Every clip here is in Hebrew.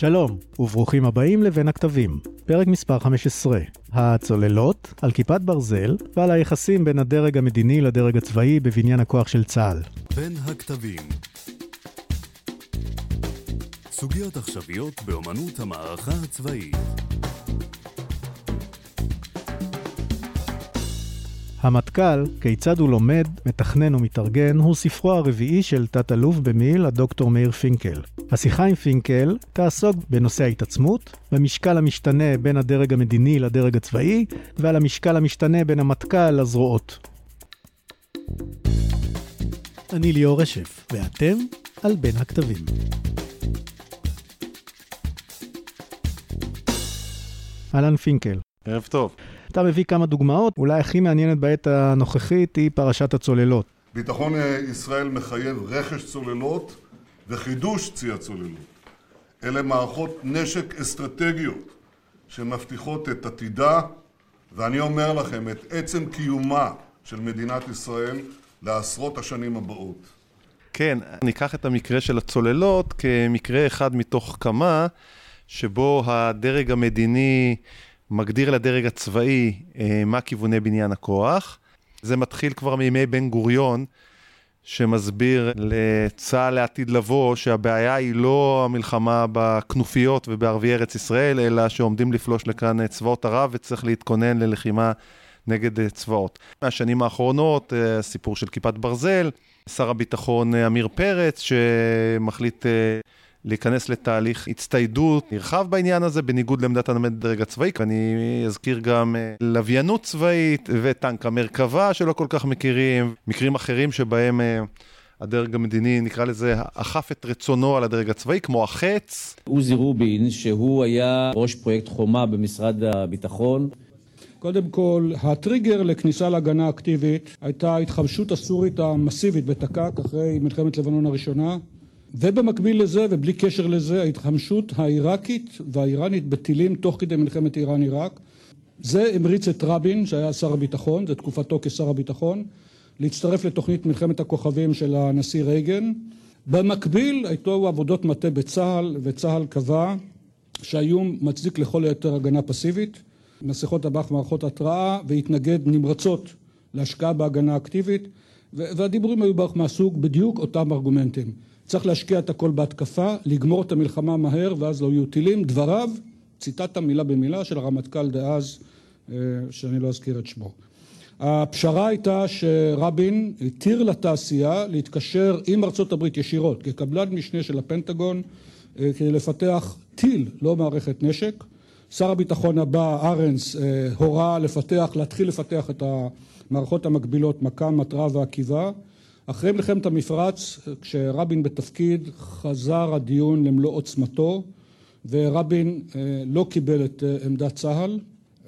שלום, וברוכים הבאים לבין הכתבים. פרק מספר 15. הצוללות, על כיפת ברזל, ועל היחסים בין הדרג המדיני לדרג הצבאי בבניין הכוח של צה"ל. בין הכתבים סוגיות עכשוויות באמנות המערכה הצבאית המטכ"ל, כיצד הוא לומד, מתכנן ומתארגן, הוא ספרו הרביעי של תת-אלוף במיל' הדוקטור מאיר פינקל. השיחה עם פינקל תעסוק בנושא ההתעצמות, במשקל המשתנה בין הדרג המדיני לדרג הצבאי, ועל המשקל המשתנה בין המטכ"ל לזרועות. אני ליאור רשף, ואתם על בין הכתבים. אהלן פינקל. ערב טוב. אתה מביא כמה דוגמאות, אולי הכי מעניינת בעת הנוכחית היא פרשת הצוללות. ביטחון אה, ישראל מחייב רכש צוללות וחידוש צי הצוללות. אלה מערכות נשק אסטרטגיות שמבטיחות את עתידה, ואני אומר לכם, את עצם קיומה של מדינת ישראל לעשרות השנים הבאות. כן, ניקח את המקרה של הצוללות כמקרה אחד מתוך כמה, שבו הדרג המדיני מגדיר לדרג הצבאי אה, מה כיווני בניין הכוח. זה מתחיל כבר מימי בן גוריון, שמסביר לצה"ל לעתיד לבוא שהבעיה היא לא המלחמה בכנופיות ובערביי ארץ ישראל, אלא שעומדים לפלוש לכאן צבאות ערב וצריך להתכונן ללחימה נגד צבאות. מהשנים האחרונות, אה, הסיפור של כיפת ברזל, שר הביטחון אה, עמיר פרץ, שמחליט להיכנס לתהליך הצטיידות נרחב בעניין הזה, בניגוד לעמדת הדרג הצבאי. אני אזכיר גם אה, לוויינות צבאית וטנק המרכבה שלא כל כך מכירים, מקרים אחרים שבהם אה, הדרג המדיני, נקרא לזה, אכף את רצונו על הדרג הצבאי, כמו החץ. עוזי רובין, שהוא היה ראש פרויקט חומה במשרד הביטחון. קודם כל, הטריגר לכניסה להגנה אקטיבית הייתה ההתחמשות הסורית המסיבית בתק"ק אחרי מלחמת לבנון הראשונה. ובמקביל לזה ובלי קשר לזה ההתחמשות העיראקית והאיראנית בטילים תוך כדי מלחמת איראן עיראק זה המריץ את רבין שהיה שר הביטחון, זה תקופתו כשר הביטחון להצטרף לתוכנית מלחמת הכוכבים של הנשיא רייגן. במקביל הייתו עבודות מטה בצה"ל וצה"ל קבע שהאיום מצדיק לכל היותר הגנה פסיבית. מסכות אב"כ מערכות התרעה והתנגד נמרצות להשקעה בהגנה אקטיבית והדיבורים היו בערך מהסוג בדיוק אותם ארגומנטים צריך להשקיע את הכל בהתקפה, לגמור את המלחמה מהר ואז לא יהיו טילים. דבריו, ציטטת מילה במילה של הרמטכ"ל דאז, אה, שאני לא אזכיר את שמו. הפשרה הייתה שרבין התיר לתעשייה להתקשר עם ארצות הברית ישירות כקבלן משנה של הפנטגון אה, כדי לפתח טיל, לא מערכת נשק. שר הביטחון הבא, ארנס, אה, הורה לפתח, להתחיל לפתח את המערכות המקבילות, מכ"ם, מטרה ועקיבה. אחרי מלחמת המפרץ, כשרבין בתפקיד, חזר הדיון למלוא עוצמתו, ורבין אה, לא קיבל את אה, עמדת צה"ל,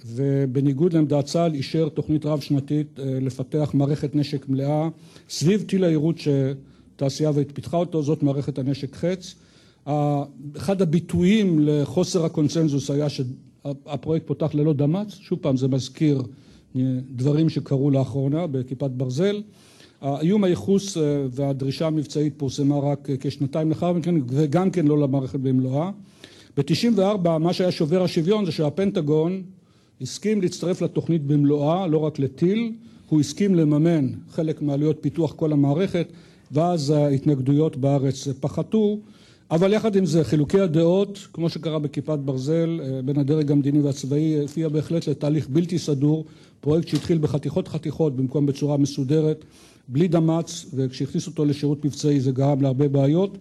ובניגוד לעמדת צה"ל אישר תוכנית רב-שנתית אה, לפתח מערכת נשק מלאה סביב טיל העירות שתעשייה אווירית פיתחה אותו, זאת מערכת הנשק חץ. אחד הביטויים לחוסר הקונצנזוס היה שהפרויקט פותח ללא דמ"ץ, שוב פעם זה מזכיר דברים שקרו לאחרונה בכיפת ברזל. האיום הייחוס אה, והדרישה המבצעית פורסמה רק אה, כשנתיים לאחר מכן וגם כן לא למערכת במלואה. ב-94 מה שהיה שובר השוויון זה שהפנטגון הסכים להצטרף לתוכנית במלואה, לא רק לטיל, הוא הסכים לממן חלק מעלויות פיתוח כל המערכת ואז ההתנגדויות בארץ פחתו אבל יחד עם זה חילוקי הדעות כמו שקרה בכיפת ברזל אה, בין הדרג המדיני והצבאי הופיע בהחלט לתהליך בלתי סדור פרויקט שהתחיל בחתיכות חתיכות במקום בצורה מסודרת בלי דמ"ץ, וכשהכניסו אותו לשירות מבצעי זה גרם להרבה בעיות.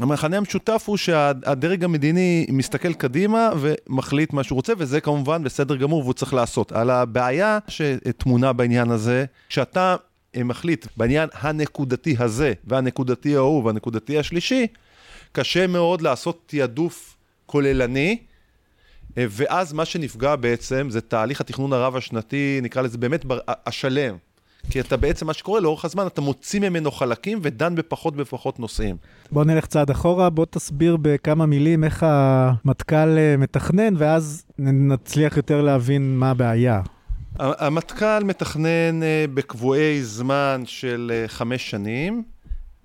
המכנה המשותף הוא שהדרג המדיני מסתכל קדימה ומחליט מה שהוא רוצה, וזה כמובן בסדר גמור והוא צריך לעשות. על הבעיה שטמונה בעניין הזה, שאתה מחליט בעניין הנקודתי הזה, והנקודתי ההוא, והנקודתי השלישי, קשה מאוד לעשות תעדוף כוללני, ואז מה שנפגע בעצם זה תהליך התכנון הרב השנתי, נקרא לזה באמת השלם. כי אתה בעצם, מה שקורה לאורך הזמן, אתה מוציא ממנו חלקים ודן בפחות ופחות נושאים. בוא נלך צעד אחורה, בוא תסביר בכמה מילים איך המטכ"ל אה, מתכנן, ואז נצליח יותר להבין מה הבעיה. המטכ"ל מתכנן אה, בקבועי זמן של אה, חמש שנים,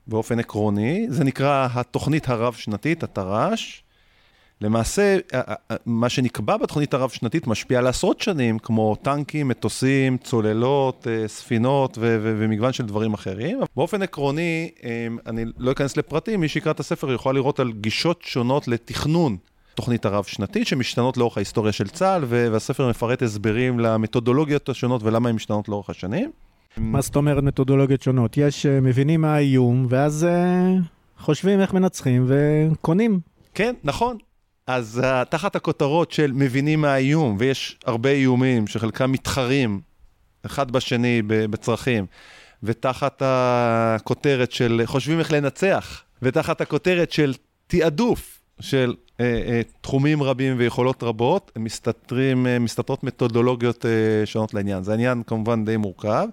באופן עקרוני. זה נקרא התוכנית הרב-שנתית, התר"ש. למעשה, מה שנקבע בתוכנית הרב-שנתית משפיע על עשרות שנים, כמו טנקים, מטוסים, צוללות, אה, ספינות ו- ו- ומגוון של דברים אחרים. באופן עקרוני, אני לא אכנס לפרטים, מי שיקרא את הספר יכול לראות על גישות שונות לתכנון תוכנית הרב-שנתית, שמשתנות לאורך ההיסטוריה של צה"ל, והספר מפרט הסברים למתודולוגיות השונות ולמה הן משתנות לאורך השנים. מה זאת אומרת מתודולוגיות שונות? יש, אה, מבינים מה האיום, ואז uh, חושבים איך מנצחים וקונים. כן, נכון. אז uh, תחת הכותרות של מבינים מה האיום, ויש הרבה איומים שחלקם מתחרים אחד בשני בצרכים, ותחת הכותרת של חושבים איך לנצח, ותחת הכותרת של תעדוף של אה, אה, תחומים רבים ויכולות רבות, מסתתרים, אה, מסתתרות מתודולוגיות אה, שונות לעניין. זה עניין כמובן די מורכב,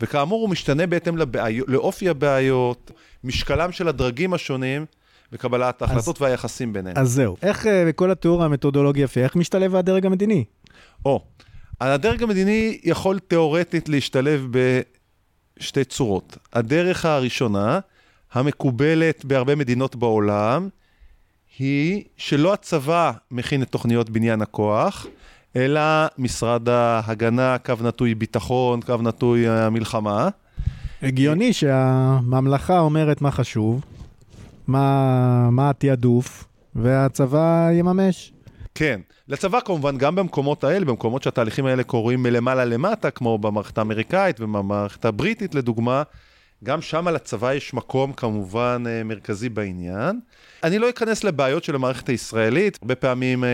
וכאמור הוא משתנה בהתאם לבעיות, לאופי הבעיות, משקלם של הדרגים השונים. וקבלת ההחלטות אז, והיחסים ביניהם. אז זהו. איך אה, בכל התיאור המתודולוגי יפה, איך משתלב הדרג המדיני? או, הדרג המדיני יכול תיאורטית להשתלב בשתי צורות. הדרך הראשונה, המקובלת בהרבה מדינות בעולם, היא שלא הצבא מכין את תוכניות בניין הכוח, אלא משרד ההגנה, קו נטוי ביטחון, קו נטוי המלחמה. הגיוני שהממלכה אומרת מה חשוב, מה, מה התעדוף, והצבא יממש. כן. לצבא כמובן, גם במקומות האלה, במקומות שהתהליכים האלה קורים מלמעלה למטה, כמו במערכת האמריקאית ובמערכת הבריטית לדוגמה, גם שם לצבא יש מקום כמובן אה, מרכזי בעניין. אני לא אכנס לבעיות של המערכת הישראלית, הרבה פעמים אה,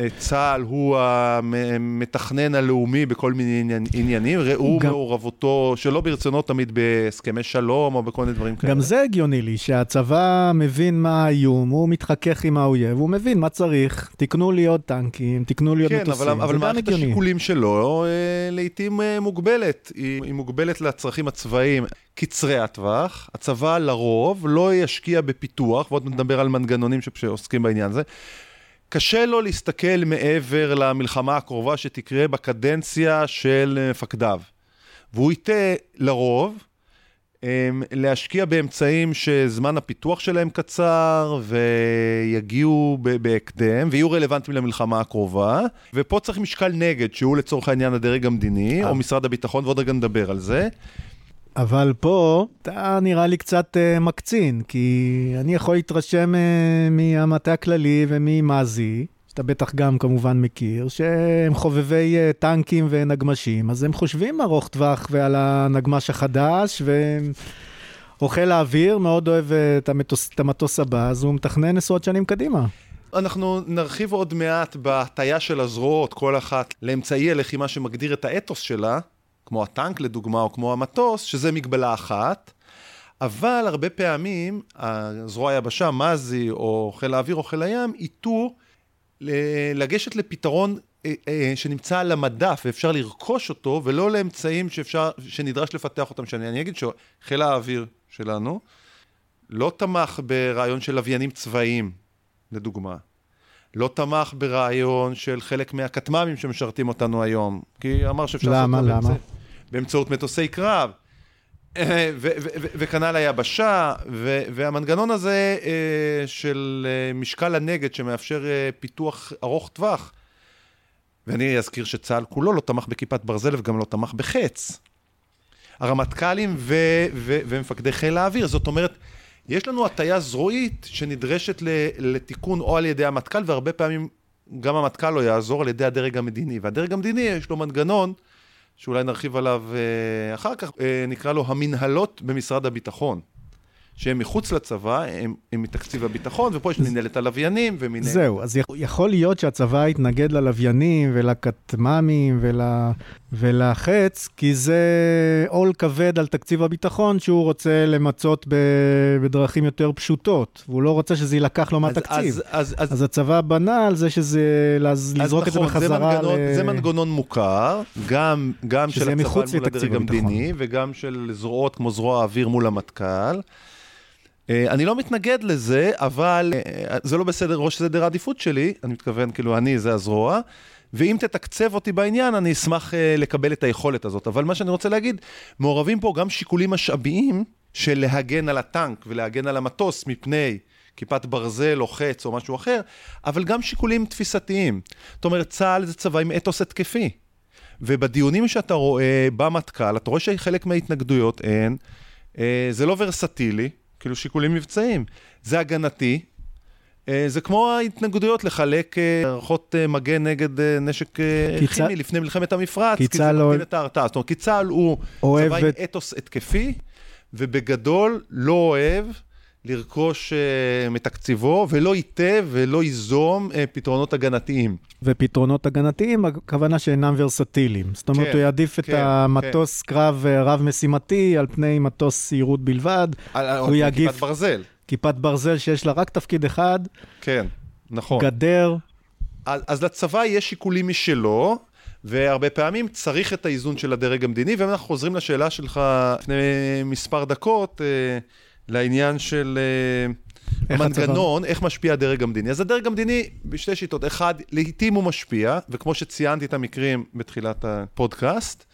אה, צה"ל הוא המתכנן הלאומי בכל מיני עניינים, ראו גם... מעורבותו שלא ברצונו תמיד בהסכמי שלום או בכל מיני דברים כאלה. גם זה הגיוני לי, שהצבא מבין מה האיום, הוא מתחכך עם האויב, הוא מבין מה צריך, תקנו לי עוד טנקים, תקנו לי עוד כן, מטוסים, אבל, אבל מערכת השיקולים שלו לעיתים מוגבלת, היא, היא מוגבלת לצרכים הצבאיים. קצרי הטווח, הצבא לרוב לא ישקיע בפיתוח, ועוד נדבר על מנגנונים שעוסקים בעניין הזה. קשה לו להסתכל מעבר למלחמה הקרובה שתקרה בקדנציה של מפקדיו. והוא ייטה לרוב אמ, להשקיע באמצעים שזמן הפיתוח שלהם קצר ויגיעו בהקדם ויהיו רלוונטיים למלחמה הקרובה. ופה צריך משקל נגד, שהוא לצורך העניין הדרג המדיני, או אה. משרד הביטחון, ועוד רגע נדבר על זה. אבל פה אתה נראה לי קצת uh, מקצין, כי אני יכול להתרשם uh, מהמטה הכללי וממזי, שאתה בטח גם כמובן מכיר, שהם חובבי uh, טנקים ונגמשים, אז הם חושבים ארוך טווח ועל הנגמש החדש, וחיל האוויר מאוד אוהב את המטוס, את המטוס הבא, אז הוא מתכנן עשרות שנים קדימה. אנחנו נרחיב עוד מעט בהטייה של הזרועות, כל אחת לאמצעי הלחימה שמגדיר את האתוס שלה. כמו הטנק לדוגמה, או כמו המטוס, שזה מגבלה אחת, אבל הרבה פעמים הזרוע היבשה, מזי, או חיל האוויר או חיל הים, ייטו לגשת לפתרון אה, אה, שנמצא על המדף ואפשר לרכוש אותו, ולא לאמצעים שאפשר, שנדרש לפתח אותם. שאני אגיד שחיל האוויר שלנו לא תמך ברעיון של לוויינים צבאיים, לדוגמה. לא תמך ברעיון של חלק מהכטמ"מים שמשרתים אותנו היום, כי אמר שאפשר למה, למה? באמצעות מטוסי קרב, וכנ"ל היבשה, והמנגנון הזה אה, של אה, משקל הנגד שמאפשר אה, פיתוח ארוך טווח, ואני אזכיר שצה"ל כולו לא תמך בכיפת ברזל וגם לא תמך בחץ. הרמטכ"לים ומפקדי חיל האוויר, זאת אומרת, יש לנו הטיה זרועית שנדרשת לתיקון או על ידי המטכ"ל, והרבה פעמים גם המטכ"ל לא יעזור על ידי הדרג המדיני. והדרג המדיני יש לו מנגנון שאולי נרחיב עליו אה, אחר כך, אה, נקרא לו המנהלות במשרד הביטחון. שהם מחוץ לצבא, הם, הם מתקציב הביטחון, ופה יש מנהלת הלוויינים ומנהלת... זהו, אז יכול להיות שהצבא יתנגד ללוויינים ולכטמ"מים ול... ולחץ, כי זה עול כבד על תקציב הביטחון שהוא רוצה למצות. בדרכים יותר פשוטות, והוא לא רוצה שזה יילקח לו מהתקציב. אז, אז, אז, אז הצבא בנה על זה שזה... לזרוק את זה נכון, בחזרה. זה מנגנון, ל... זה מנגנון מוכר, גם, גם של הצבא מול הדרג המדיני, וגם של זרועות כמו זרוע האוויר מול המטכ"ל. אה, אני לא מתנגד לזה, אבל אה, זה לא בסדר ראש סדר העדיפות שלי, אני מתכוון, כאילו, אני זה הזרוע, ואם תתקצב אותי בעניין, אני אשמח אה, לקבל את היכולת הזאת. אבל מה שאני רוצה להגיד, מעורבים פה גם שיקולים משאביים של להגן על הטנק ולהגן על המטוס מפני כיפת ברזל או חץ או משהו אחר, אבל גם שיקולים תפיסתיים. זאת אומרת, צה"ל זה צבא עם אתוס התקפי. ובדיונים שאתה רואה במטכ"ל, אתה רואה שחלק מההתנגדויות הן, אה, זה לא ורסטילי, כאילו שיקולים מבצעיים, זה הגנתי, זה כמו ההתנגדויות לחלק מערכות אה, מגן נגד אה, נשק אה, כי כימי לפני מלחמת המפרץ, כי כי צה"ל זה לא- מקטין את ההרתעה. זאת אומרת, כי צה"ל הוא אוהב צבא עם את- אתוס התקפי, ובגדול לא אוהב לרכוש אה, מתקציבו, ולא ייטב ולא ייזום אה, פתרונות הגנתיים. ופתרונות הגנתיים, הכוונה שאינם ורסטיליים. זאת אומרת, כן, הוא יעדיף את כן, המטוס קרב אה, רב-משימתי על פני מטוס סיירות בלבד, על- הוא על יגיף- כיפת ברזל, כיפת ברזל שיש לה רק תפקיד אחד, כן, נכון. גדר, אז, אז לצבא יש שיקולים משלו, והרבה פעמים צריך את האיזון של הדרג המדיני, ואם אנחנו חוזרים לשאלה שלך לפני מספר דקות, אה, לעניין של אה, איך המנגנון, איך משפיע הדרג המדיני. אז הדרג המדיני בשתי שיטות. אחד, לעיתים הוא משפיע, וכמו שציינתי את המקרים בתחילת הפודקאסט,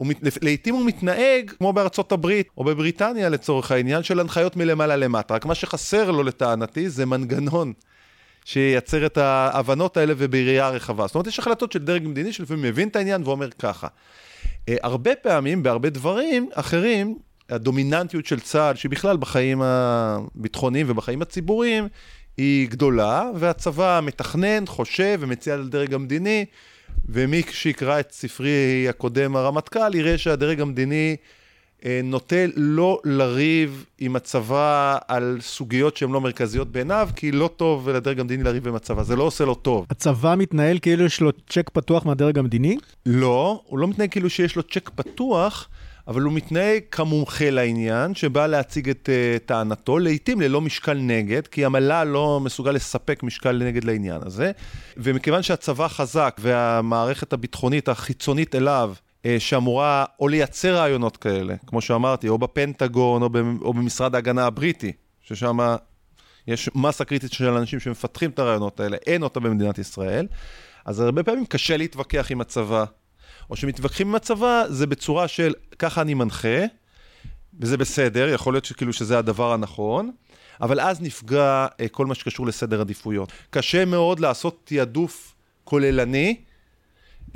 הוא מת... לעיתים הוא מתנהג כמו בארצות הברית או בבריטניה לצורך העניין של הנחיות מלמעלה למטה. רק מה שחסר לו לטענתי זה מנגנון שייצר את ההבנות האלה ובראייה רחבה. זאת אומרת, יש החלטות של דרג מדיני שלפעמים מבין את העניין ואומר ככה. אה, הרבה פעמים, בהרבה דברים אחרים, הדומיננטיות של צה"ל, שהיא בכלל בחיים הביטחוניים ובחיים הציבוריים, היא גדולה, והצבא מתכנן, חושב ומציע לדרג המדיני, ומי שיקרא את ספרי הקודם, הרמטכ"ל, יראה שהדרג המדיני אה, נוטה לא לריב עם הצבא על סוגיות שהן לא מרכזיות בעיניו, כי לא טוב לדרג המדיני לריב עם הצבא, זה לא עושה לו טוב. הצבא מתנהל כאילו יש לו צ'ק פתוח מהדרג המדיני, לא, הוא לא מתנהג כאילו שיש לו צ'ק פתוח, אבל הוא מתנהג כמומחה לעניין, שבא להציג את uh, טענתו, לעיתים ללא משקל נגד, כי המל"ל לא מסוגל לספק משקל נגד לעניין הזה. ומכיוון שהצבא חזק והמערכת הביטחונית החיצונית אליו, uh, שאמורה או לייצר רעיונות כאלה, כמו שאמרתי, או בפנטגון או, במ- או במשרד ההגנה הבריטי, ששם יש מסה קריטית של אנשים שמפתחים את הרעיונות האלה, אין אותה במדינת ישראל, אז הרבה פעמים קשה להתווכח עם הצבא. או שמתווכחים עם הצבא, זה בצורה של ככה אני מנחה, וזה בסדר, יכול להיות שכאילו שזה הדבר הנכון, אבל אז נפגע אה, כל מה שקשור לסדר עדיפויות. קשה מאוד לעשות תעדוף כוללני,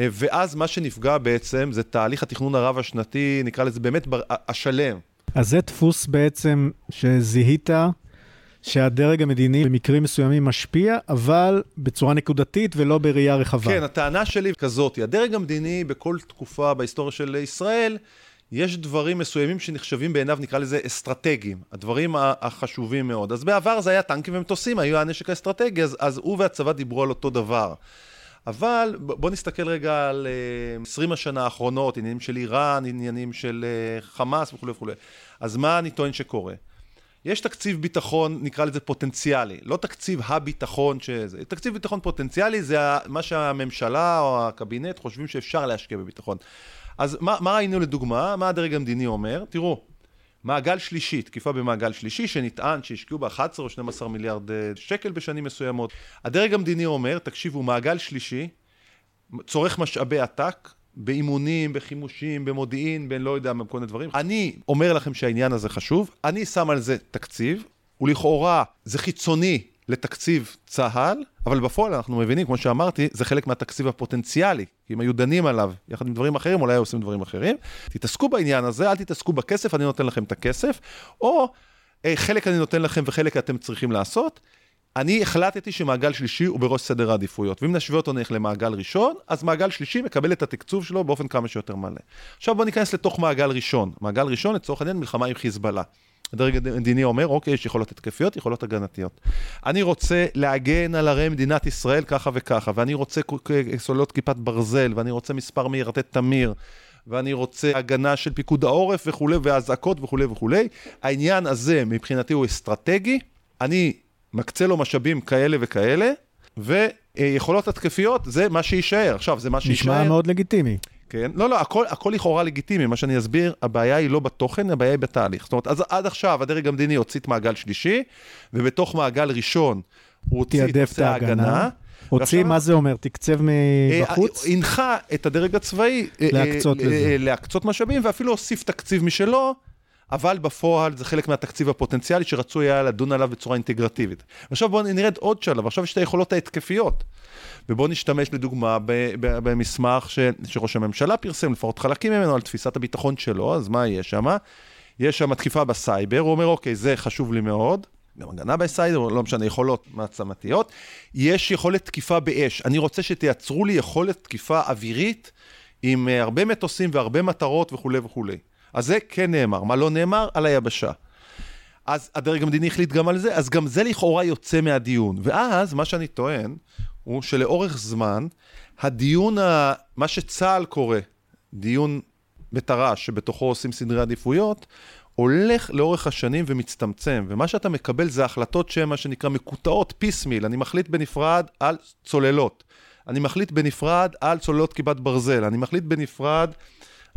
אה, ואז מה שנפגע בעצם זה תהליך התכנון הרב השנתי, נקרא לזה באמת בר- השלם. אז זה דפוס בעצם שזיהית שהדרג המדיני במקרים מסוימים משפיע, אבל בצורה נקודתית ולא בראייה רחבה. כן, הטענה שלי כזאת, הדרג המדיני בכל תקופה בהיסטוריה של ישראל, יש דברים מסוימים שנחשבים בעיניו, נקרא לזה אסטרטגיים, הדברים החשובים מאוד. אז בעבר זה היה טנקים ומטוסים, היו הנשק האסטרטגי, אז, אז הוא והצבא דיברו על אותו דבר. אבל בוא נסתכל רגע על אה, 20 השנה האחרונות, עניינים של איראן, עניינים של אה, חמאס וכולי וכולי. אז מה אני טוען שקורה? יש תקציב ביטחון, נקרא לזה פוטנציאלי, לא תקציב הביטחון שזה, תקציב ביטחון פוטנציאלי זה מה שהממשלה או הקבינט חושבים שאפשר להשקיע בביטחון. אז מה, מה ראינו לדוגמה? מה הדרג המדיני אומר? תראו, מעגל שלישי, תקיפה במעגל שלישי, שנטען שהשקיעו ב-11 או 12 מיליארד אה, שקל בשנים מסוימות. הדרג המדיני אומר, תקשיבו, מעגל שלישי, צורך משאבי עתק, באימונים, בחימושים, במודיעין, בין לא יודע, בכל מיני דברים. אני אומר לכם שהעניין הזה חשוב, אני שם על זה תקציב, ולכאורה זה חיצוני לתקציב צה"ל, אבל בפועל אנחנו מבינים, כמו שאמרתי, זה חלק מהתקציב הפוטנציאלי. אם היו דנים עליו יחד עם דברים אחרים, אולי היו עושים דברים אחרים. תתעסקו בעניין הזה, אל תתעסקו בכסף, אני נותן לכם את הכסף, או אה, חלק אני נותן לכם וחלק אתם צריכים לעשות. אני החלטתי שמעגל שלישי הוא בראש סדר העדיפויות, ואם נשווה אותו נלך למעגל ראשון, אז מעגל שלישי מקבל את התקצוב שלו באופן כמה שיותר מלא. עכשיו בואו ניכנס לתוך מעגל ראשון. מעגל ראשון, לצורך העניין, מלחמה עם חיזבאללה. הדרג המדיני אומר, אוקיי, יש יכולות התקפיות, יכולות הגנתיות. אני רוצה להגן על ערי מדינת ישראל ככה וככה, ואני רוצה סוללות כיפת ברזל, ואני רוצה מספר מיירטי תמיר, ואני רוצה הגנה של פיקוד העורף וכולי, ואזעקות וכולי וכולי. העניין הזה מבחינתי הוא אסטרטגי, אני מקצה לו משאבים כאלה וכאלה, ויכולות התקפיות זה מה שיישאר. עכשיו, זה מה שיישאר. נשמע מאוד לגיטימי. כן? לא, לא, הכל, הכל לכאורה לגיטימי, מה שאני אסביר, הבעיה היא לא בתוכן, הבעיה היא בתהליך. זאת אומרת, אז עד עכשיו הדרג המדיני הוציא את מעגל שלישי, ובתוך מעגל ראשון הוא הוציא את נושא ההגנה. הוציא, מה זה אומר? תקצב מבחוץ? אה, הנחה את הדרג הצבאי אה, להקצות אה, לזה. אה, להקצות משאבים, ואפילו הוסיף תקציב משלו, אבל בפועל זה חלק מהתקציב הפוטנציאלי שרצוי היה לדון עליו בצורה אינטגרטיבית. עכשיו בואו נרד עוד שלב, עכשיו יש את היכולות ההתקפיות. ובואו נשתמש לדוגמה במסמך ש, שראש הממשלה פרסם, לפחות חלקים ממנו, על תפיסת הביטחון שלו, אז מה יש שם? יש שם תקיפה בסייבר, הוא אומר, אוקיי, זה חשוב לי מאוד, גם הגנה בסייבר, לא משנה, יכולות מעצמתיות. יש יכולת תקיפה באש. אני רוצה שתייצרו לי יכולת תקיפה אווירית עם אה, הרבה מטוסים והרבה מטרות וכולי וכולי. אז זה כן נאמר. מה לא נאמר? על היבשה. אז הדרג המדיני החליט גם על זה, אז גם זה לכאורה יוצא מהדיון. ואז, מה שאני טוען, הוא שלאורך זמן, הדיון, ה... מה שצה"ל קורא, דיון בתר"ש, שבתוכו עושים סדרי עדיפויות, הולך לאורך השנים ומצטמצם, ומה שאתה מקבל זה החלטות שהן מה שנקרא מקוטעות, פיסמיל. אני מחליט בנפרד על צוללות. אני מחליט בנפרד על צוללות כיפת ברזל. אני מחליט בנפרד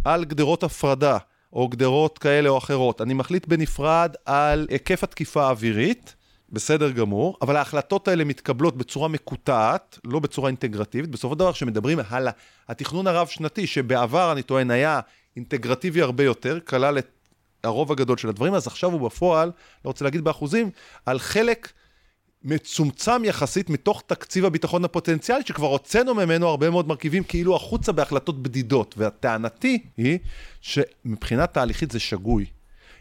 על גדרות הפרדה, או גדרות כאלה או אחרות. אני מחליט בנפרד על היקף התקיפה האווירית. בסדר גמור, אבל ההחלטות האלה מתקבלות בצורה מקוטעת, לא בצורה אינטגרטיבית. בסופו של דבר, כשמדברים על התכנון הרב-שנתי, שבעבר, אני טוען, היה אינטגרטיבי הרבה יותר, כלל את הרוב הגדול של הדברים, אז עכשיו הוא בפועל, לא רוצה להגיד באחוזים, על חלק מצומצם יחסית מתוך תקציב הביטחון הפוטנציאלי, שכבר הוצאנו ממנו הרבה מאוד מרכיבים כאילו החוצה בהחלטות בדידות. והטענתי היא שמבחינה תהליכית זה שגוי.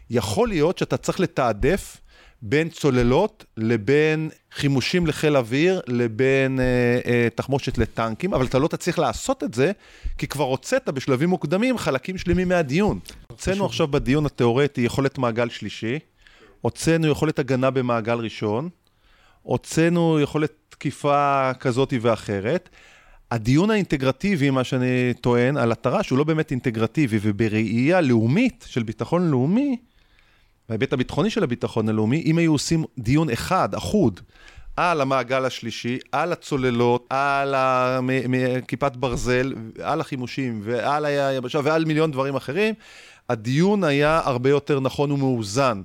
יכול להיות שאתה צריך לתעדף בין צוללות לבין חימושים לחיל אוויר לבין אה, אה, תחמושת לטנקים, אבל אתה לא תצליח לעשות את זה, כי כבר הוצאת בשלבים מוקדמים חלקים שלמים מהדיון. הוצאנו עכשיו בדיון התיאורטי יכולת מעגל שלישי, הוצאנו יכולת הגנה במעגל ראשון, הוצאנו יכולת תקיפה כזאת ואחרת. הדיון האינטגרטיבי, מה שאני טוען, על התר"ש, הוא לא באמת אינטגרטיבי, ובראייה לאומית של ביטחון לאומי, בהיבט הביטחוני של הביטחון הלאומי, אם היו עושים דיון אחד, אחוד, על המעגל השלישי, על הצוללות, על כיפת ברזל, על החימושים ועל היבשה ועל מיליון דברים אחרים, הדיון היה הרבה יותר נכון ומאוזן.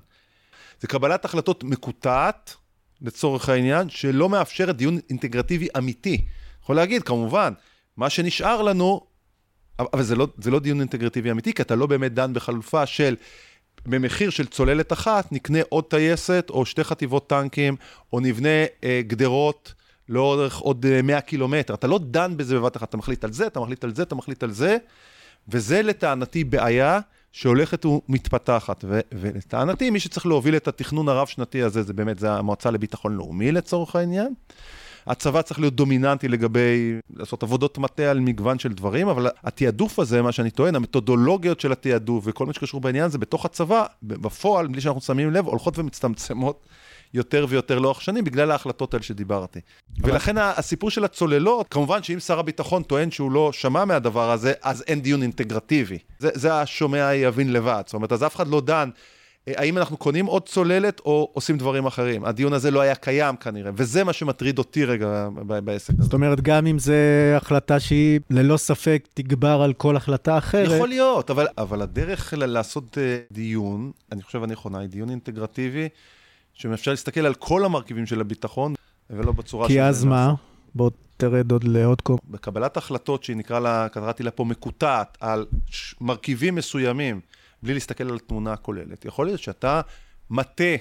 זה קבלת החלטות מקוטעת, לצורך העניין, שלא מאפשרת דיון אינטגרטיבי אמיתי. יכול להגיד, כמובן, מה שנשאר לנו, אבל זה לא, זה לא דיון אינטגרטיבי אמיתי, כי אתה לא באמת דן בחלופה של במחיר של צוללת אחת נקנה עוד טייסת או שתי חטיבות טנקים, או נבנה אה, גדרות לאורך עוד אה, 100 קילומטר. אתה לא דן בזה בבת אחת, אתה מחליט על זה, אתה מחליט על זה, אתה מחליט על זה, וזה לטענתי בעיה שהולכת ומתפתחת. ו- ולטענתי, מי שצריך להוביל את התכנון הרב-שנתי הזה, זה באמת, זה המועצה לביטחון לאומי לצורך העניין. הצבא צריך להיות דומיננטי לגבי לעשות עבודות מטה על מגוון של דברים, אבל התעדוף הזה, מה שאני טוען, המתודולוגיות של התעדוף וכל מה שקשור בעניין הזה בתוך הצבא, בפועל, בלי שאנחנו שמים לב, הולכות ומצטמצמות. יותר ויותר לאורך שנים בגלל ההחלטות האלה שדיברתי. ולכן הסיפור של הצוללות, כמובן שאם שר הביטחון טוען שהוא לא שמע מהדבר הזה, אז אין דיון אינטגרטיבי. זה, זה השומע יבין לבד. זאת אומרת, אז אף אחד לא דן אה, האם אנחנו קונים עוד צוללת או עושים דברים אחרים. הדיון הזה לא היה קיים כנראה, וזה מה שמטריד אותי רגע בעסק הזה. זאת אומרת, גם אם זו החלטה שהיא ללא ספק תגבר על כל החלטה אחרת... יכול להיות, אבל, אבל הדרך לעשות אה, דיון, אני חושב הנכונה, היא דיון אינטגרטיבי, שמאפשר להסתכל על כל המרכיבים של הביטחון, ולא בצורה... כי אז מה? בוא תרד עוד לעוד קום. בקבלת החלטות שהיא נקרא לה, קראתי לה פה מקוטעת, על מרכיבים מסוימים. בלי להסתכל על התמונה הכוללת. יכול להיות שאתה מטה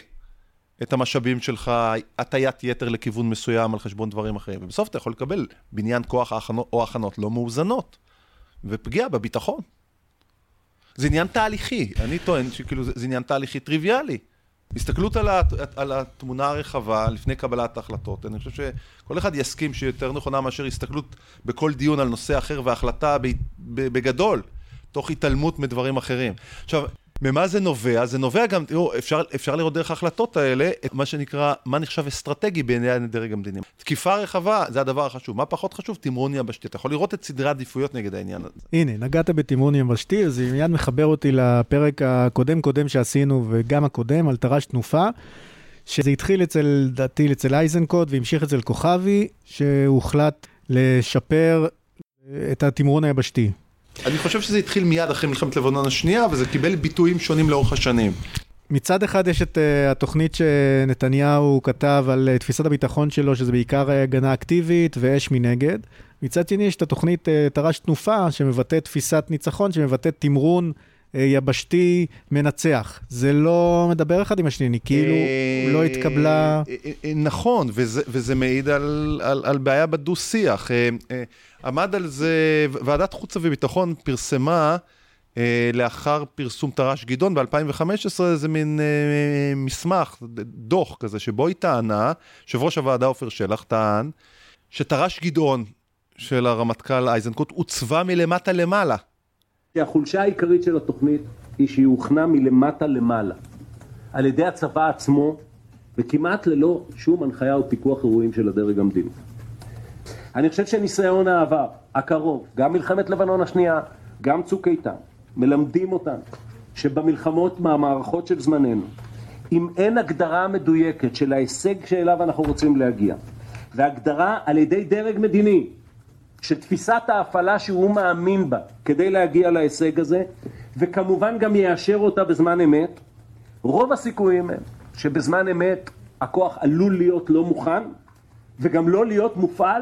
את המשאבים שלך, הטיית יתר לכיוון מסוים על חשבון דברים אחרים, ובסוף אתה יכול לקבל בניין כוח או הכנות לא מאוזנות, ופגיעה בביטחון. זה עניין תהליכי, אני טוען שכאילו זה, זה עניין תהליכי טריוויאלי. הסתכלות על, הת, על התמונה הרחבה לפני קבלת ההחלטות, אני חושב שכל אחד יסכים שהיא יותר נכונה מאשר הסתכלות בכל דיון על נושא אחר והחלטה בגדול. תוך התעלמות מדברים אחרים. עכשיו, ממה זה נובע? זה נובע גם, תראו, אפשר, אפשר לראות דרך ההחלטות האלה את מה שנקרא, מה נחשב אסטרטגי בעיני הדרג המדיני. תקיפה רחבה, זה הדבר החשוב. מה פחות חשוב? תמרון יבשתי. אתה יכול לראות את סדרי העדיפויות נגד העניין הזה. הנה, נגעת בתמרון יבשתי, זה מיד מחבר אותי לפרק הקודם-קודם שעשינו, וגם הקודם, על תר"ש תנופה. שזה התחיל אצל, לדעתי, אצל אייזנקוט והמשיך אצל כוכבי, שהוחלט לשפר את התמרון היבשתי. אני חושב שזה התחיל מיד אחרי מלחמת לבנון השנייה, וזה קיבל ביטויים שונים לאורך השנים. מצד אחד יש את uh, התוכנית שנתניהו כתב על uh, תפיסת הביטחון שלו, שזה בעיקר uh, הגנה אקטיבית ואש מנגד. מצד שני יש את התוכנית uh, תר"ש תנופה, שמבטאת תפיסת ניצחון, שמבטאת תמרון אה, יבשתי מנצח. זה לא מדבר אחד עם השני, כאילו אה, לא התקבלה... אה, אה, אה, נכון, וזה, וזה מעיד על, על, על בעיה בדו-שיח. אה, אה, עמד על זה, ועדת חוץ וביטחון פרסמה אה, לאחר פרסום תר"ש גדעון ב-2015 איזה מין אה, מסמך, דוח כזה, שבו היא טענה, יושב ראש הוועדה עופר שלח טען, שתר"ש גדעון של הרמטכ"ל איזנקוט עוצבה מלמטה למעלה. שהחולשה העיקרית של התוכנית היא שהיא הוכנה מלמטה למעלה על ידי הצבא עצמו וכמעט ללא שום הנחיה או פיקוח אירועים של הדרג המדיני. אני חושב שניסיון העבר, הקרוב, גם מלחמת לבנון השנייה, גם צוק איתן, מלמדים אותנו שבמלחמות מהמערכות של זמננו, אם אין הגדרה מדויקת של ההישג שאליו אנחנו רוצים להגיע, והגדרה על ידי דרג מדיני של תפיסת ההפעלה שהוא מאמין בה כדי להגיע להישג הזה, וכמובן גם יאשר אותה בזמן אמת, רוב הסיכויים הם שבזמן אמת הכוח עלול להיות לא מוכן, וגם לא להיות מופעל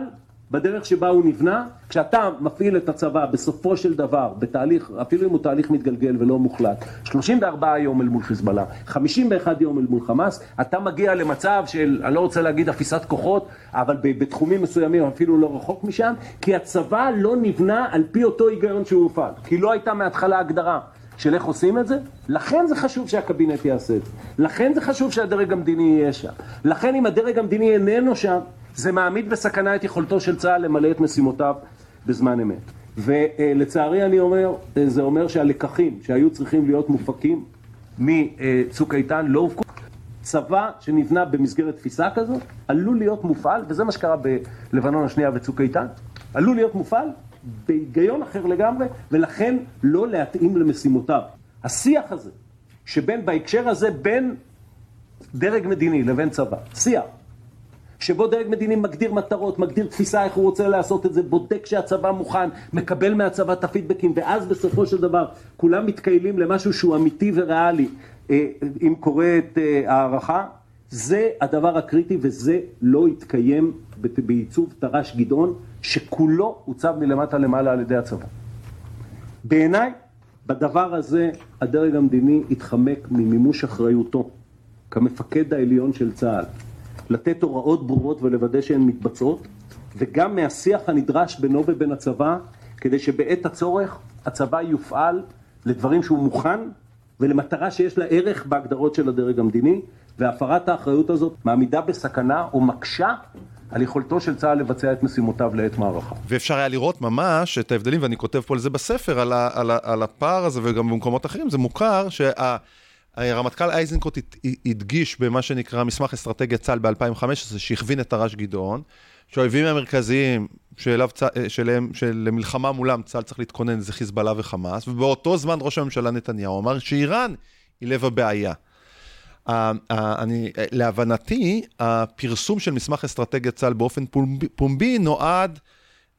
בדרך שבה הוא נבנה. כשאתה מפעיל את הצבא בסופו של דבר, בתהליך, אפילו אם הוא תהליך מתגלגל ולא מוחלט, 34 יום אל מול חיזבאללה, 51 יום אל מול חמאס, אתה מגיע למצב של, אני לא רוצה להגיד אפיסת כוחות, אבל בתחומים מסוימים אפילו לא רחוק משם, כי הצבא לא נבנה על פי אותו היגיון שהוא הופעל, כי לא הייתה מההתחלה הגדרה. של איך עושים את זה, לכן זה חשוב שהקבינט יעשה את זה, לכן זה חשוב שהדרג המדיני יהיה שם, לכן אם הדרג המדיני איננו שם, זה מעמיד בסכנה את יכולתו של צה"ל למלא את משימותיו בזמן אמת. ולצערי אני אומר, זה אומר שהלקחים שהיו צריכים להיות מופקים מצוק איתן לא הופקו. צבא שנבנה במסגרת תפיסה כזאת עלול להיות מופעל, וזה מה שקרה בלבנון השנייה וצוק איתן, עלול להיות מופעל בהיגיון אחר לגמרי, ולכן לא להתאים למשימותיו. השיח הזה, שבין, בהקשר הזה, בין דרג מדיני לבין צבא, שיח, שבו דרג מדיני מגדיר מטרות, מגדיר תפיסה איך הוא רוצה לעשות את זה, בודק שהצבא מוכן, מקבל מהצבא את הפידבקים, ואז בסופו של דבר כולם מתקיילים למשהו שהוא אמיתי וריאלי, אה, אם קורית אה, הערכה, זה הדבר הקריטי וזה לא יתקיים בעיצוב תר"ש גדעון, שכולו עוצב מלמטה למעלה על ידי הצבא. בעיניי, בדבר הזה הדרג המדיני התחמק ממימוש אחריותו כמפקד העליון של צה"ל. לתת הוראות ברורות ולוודא שהן מתבצעות, וגם מהשיח הנדרש בינו ובין הצבא, כדי שבעת הצורך הצבא יופעל לדברים שהוא מוכן ולמטרה שיש לה ערך בהגדרות של הדרג המדיני, והפרת האחריות הזאת מעמידה בסכנה או מקשה על יכולתו של צה"ל לבצע את משימותיו לעת מערכה. ואפשר היה לראות ממש את ההבדלים, ואני כותב פה על זה בספר, על, ה, על, ה, על הפער הזה וגם במקומות אחרים, זה מוכר שה... הרמטכ"ל איזנקוט הדגיש במה שנקרא מסמך אסטרטגיית צה"ל ב-2015, שהכווין את תר"ש גדעון, שהאויבים המרכזיים שאליו, שלהם, שלמלחמה מולם צה"ל צריך להתכונן זה חיזבאללה וחמאס, ובאותו זמן ראש הממשלה נתניהו אמר שאיראן היא לב הבעיה. אני, להבנתי, הפרסום של מסמך אסטרטגיית צה"ל באופן פומבי, פומבי נועד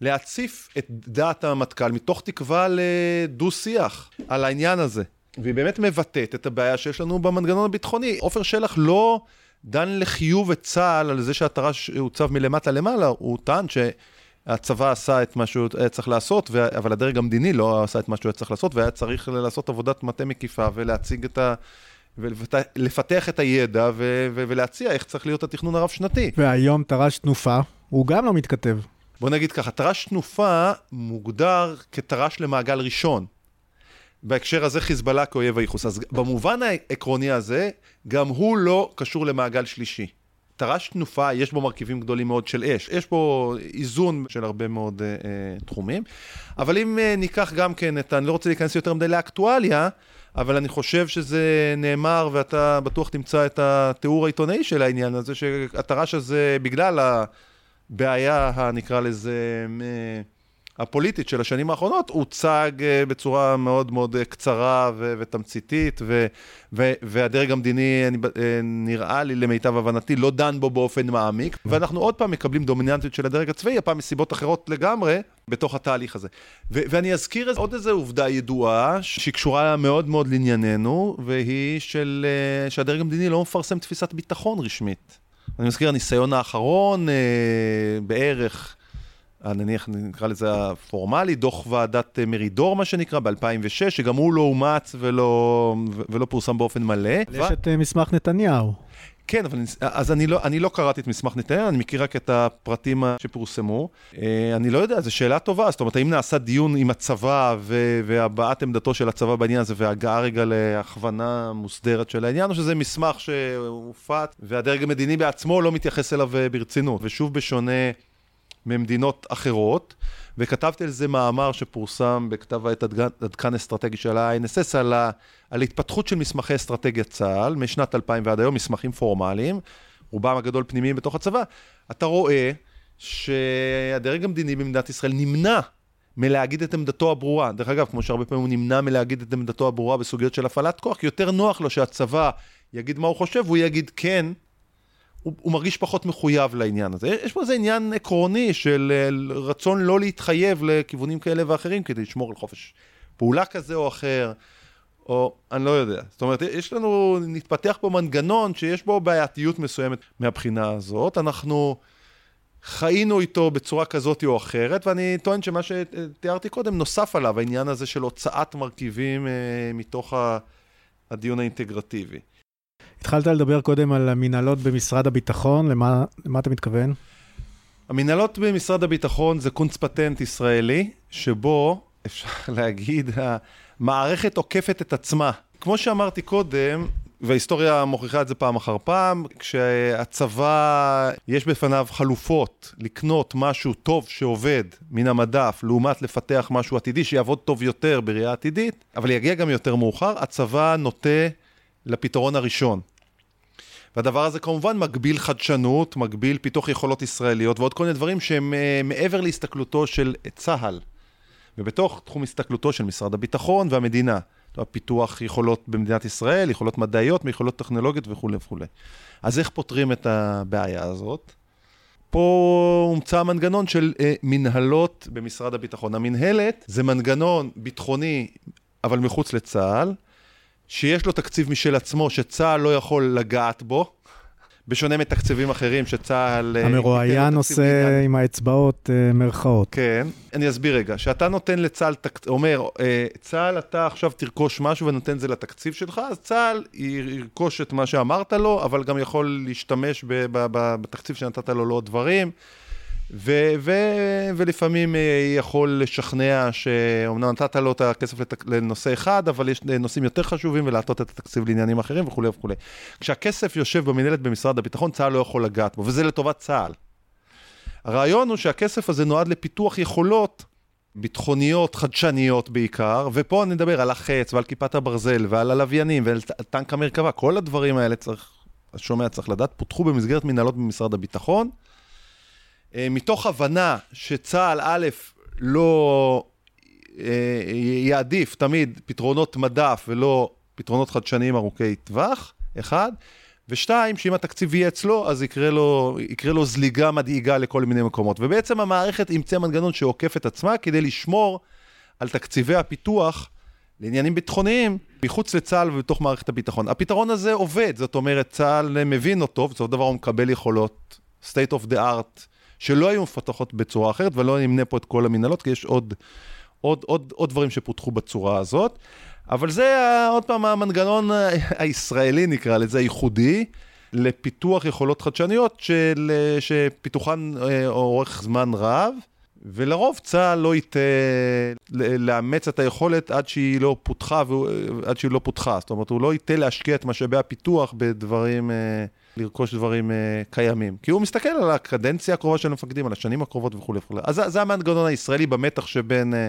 להציף את דעת המטכ"ל מתוך תקווה לדו-שיח על העניין הזה. והיא באמת מבטאת את הבעיה שיש לנו במנגנון הביטחוני. עופר שלח לא דן לחיוב את צה"ל על זה שהתר"ש הוצב מלמטה למעלה, הוא טען שהצבא עשה את מה שהוא היה צריך לעשות, אבל הדרג המדיני לא עשה את מה שהוא היה צריך לעשות, והיה צריך לעשות עבודת מטה מקיפה ולהציג את ה... ולפתח את הידע ו- ו- ולהציע איך צריך להיות התכנון הרב-שנתי. והיום תר"ש תנופה, הוא גם לא מתכתב. בוא נגיד ככה, תר"ש תנופה מוגדר כתר"ש למעגל ראשון. בהקשר הזה חיזבאללה כאויב הייחוס. אז במובן העקרוני הזה, גם הוא לא קשור למעגל שלישי. תר"ש תנופה, יש בו מרכיבים גדולים מאוד של אש. יש פה איזון של הרבה מאוד אה, אה, תחומים. אבל אם אה, ניקח גם כן את, אני לא רוצה להיכנס יותר מדי לאקטואליה, אבל אני חושב שזה נאמר, ואתה בטוח תמצא את התיאור העיתונאי של העניין הזה, שהתר"ש הזה, בגלל הבעיה, הנקרא לזה, אה, הפוליטית של השנים האחרונות הוצג אה, בצורה מאוד מאוד אה, קצרה ו- ותמציתית, ו- ו- והדרג המדיני, אני, אה, נראה לי, למיטב הבנתי, לא דן בו באופן מעמיק, ואנחנו עוד פעם מקבלים דומיננטיות של הדרג הצבאי, הפעם מסיבות אחרות לגמרי, בתוך התהליך הזה. ו- ואני אזכיר עוד איזו עובדה ידועה, שהיא קשורה מאוד מאוד לענייננו, והיא של, שהדרג המדיני לא מפרסם תפיסת ביטחון רשמית. אני מזכיר, הניסיון האחרון, בערך... נניח נקרא לזה הפורמלי, דוח ועדת מרידור, מה שנקרא, ב-2006, שגם הוא לא אומץ ולא, ולא פורסם באופן מלא. יש ו... את מסמך נתניהו. כן, אבל אז אני לא, אני לא קראתי את מסמך נתניהו, אני מכיר רק את הפרטים שפורסמו. אה, אני לא יודע, זו שאלה טובה. זאת אומרת, האם נעשה דיון עם הצבא והבעת עמדתו של הצבא בעניין הזה, והגעה רגע להכוונה מוסדרת של העניין, או שזה מסמך שהופץ, והדרג המדיני בעצמו לא מתייחס אליו אה, ברצינות. ושוב, בשונה ממדינות אחרות, וכתבתי על זה מאמר שפורסם בכתב העת עד כאן אסטרטגי של ה-INSS על, על התפתחות של מסמכי אסטרטגיית צה"ל משנת 2000 ועד היום, מסמכים פורמליים, רובם הגדול פנימיים בתוך הצבא. אתה רואה שהדרג המדיני במדינת ישראל נמנע מלהגיד את עמדתו הברורה. דרך אגב, כמו שהרבה פעמים הוא נמנע מלהגיד את עמדתו הברורה בסוגיות של הפעלת כוח, יותר נוח לו שהצבא יגיד מה הוא חושב, והוא יגיד כן, הוא, הוא מרגיש פחות מחויב לעניין הזה. יש פה איזה עניין עקרוני של אה, רצון לא להתחייב לכיוונים כאלה ואחרים כדי לשמור על חופש פעולה כזה או אחר, או אני לא יודע. זאת אומרת, יש לנו, נתפתח פה מנגנון שיש בו בעייתיות מסוימת מהבחינה הזאת. אנחנו חיינו איתו בצורה כזאת או אחרת, ואני טוען שמה שתיארתי קודם נוסף עליו, העניין הזה של הוצאת מרכיבים אה, מתוך הדיון האינטגרטיבי. התחלת לדבר קודם על המנהלות במשרד הביטחון, למה, למה אתה מתכוון? המנהלות במשרד הביטחון זה קונץ פטנט ישראלי, שבו, אפשר להגיד, המערכת עוקפת את עצמה. כמו שאמרתי קודם, וההיסטוריה מוכיחה את זה פעם אחר פעם, כשהצבא, יש בפניו חלופות לקנות משהו טוב שעובד מן המדף, לעומת לפתח משהו עתידי שיעבוד טוב יותר בראייה עתידית, אבל יגיע גם יותר מאוחר, הצבא נוטה לפתרון הראשון. והדבר הזה כמובן מגביל חדשנות, מגביל פיתוח יכולות ישראליות ועוד כל מיני דברים שהם uh, מעבר להסתכלותו של צה"ל ובתוך תחום הסתכלותו של משרד הביטחון והמדינה. פיתוח יכולות במדינת ישראל, יכולות מדעיות, יכולות טכנולוגיות וכולי וכולי. אז איך פותרים את הבעיה הזאת? פה הומצא מנגנון של uh, מנהלות במשרד הביטחון. המנהלת זה מנגנון ביטחוני, אבל מחוץ לצה"ל, שיש לו תקציב משל עצמו, שצה"ל לא יכול לגעת בו, בשונה מתקציבים אחרים שצה"ל... אה, המרואיין עושה עם האצבעות אה, מרכאות. כן, אני אסביר רגע. שאתה נותן לצה"ל, אומר, אה, צה"ל, אתה עכשיו תרכוש משהו ונותן את זה לתקציב שלך, אז צה"ל ירכוש את מה שאמרת לו, אבל גם יכול להשתמש בתקציב שנתת לו לעוד דברים. ו- ו- ולפעמים אה, יכול לשכנע שאומנם נתת לו את הכסף לת- לנושא אחד, אבל יש נושאים יותר חשובים ולהטות את התקציב לעניינים אחרים וכולי וכולי. כשהכסף יושב במנהלת במשרד הביטחון, צה"ל לא יכול לגעת בו, וזה לטובת צה"ל. הרעיון הוא שהכסף הזה נועד לפיתוח יכולות ביטחוניות, חדשניות בעיקר, ופה אני מדבר על החץ ועל כיפת הברזל ועל הלוויינים ועל טנק המרכבה, כל הדברים האלה צריך, השומע צריך לדעת, פותחו במסגרת מנהלות במשרד הביטחון. אה, מתוך הבנה שצה"ל, א', לא אה, יעדיף תמיד פתרונות מדף ולא פתרונות חדשניים ארוכי טווח, אחד, ושתיים, שאם התקציב יהיה אצלו, אז יקרה לו, יקרה לו זליגה מדאיגה לכל מיני מקומות. ובעצם המערכת אימצה מנגנון שעוקף את עצמה כדי לשמור על תקציבי הפיתוח לעניינים ביטחוניים מחוץ לצה"ל ובתוך מערכת הביטחון. הפתרון הזה עובד, זאת אומרת, צה"ל מבין אותו, בסופו של דבר הוא מקבל יכולות state of the art שלא היו מפתחות בצורה אחרת, ולא נמנה פה את כל המנהלות, כי יש עוד, עוד, עוד, עוד דברים שפותחו בצורה הזאת. אבל זה עוד פעם המנגנון הישראלי, נקרא לזה, הייחודי, לפיתוח יכולות חדשניות של, שפיתוחן אה, אורך זמן רב. ולרוב צה"ל לא ייתה לאמץ את היכולת עד שהיא לא פותחה, עד שהיא לא פותחה. זאת אומרת, הוא לא ייתה להשקיע את משאבי הפיתוח בדברים, אה, לרכוש דברים אה, קיימים. כי הוא מסתכל על הקדנציה הקרובה של המפקדים, על השנים הקרובות וכולי וכולי. אז זה המנגנון הישראלי במתח שבין, אה,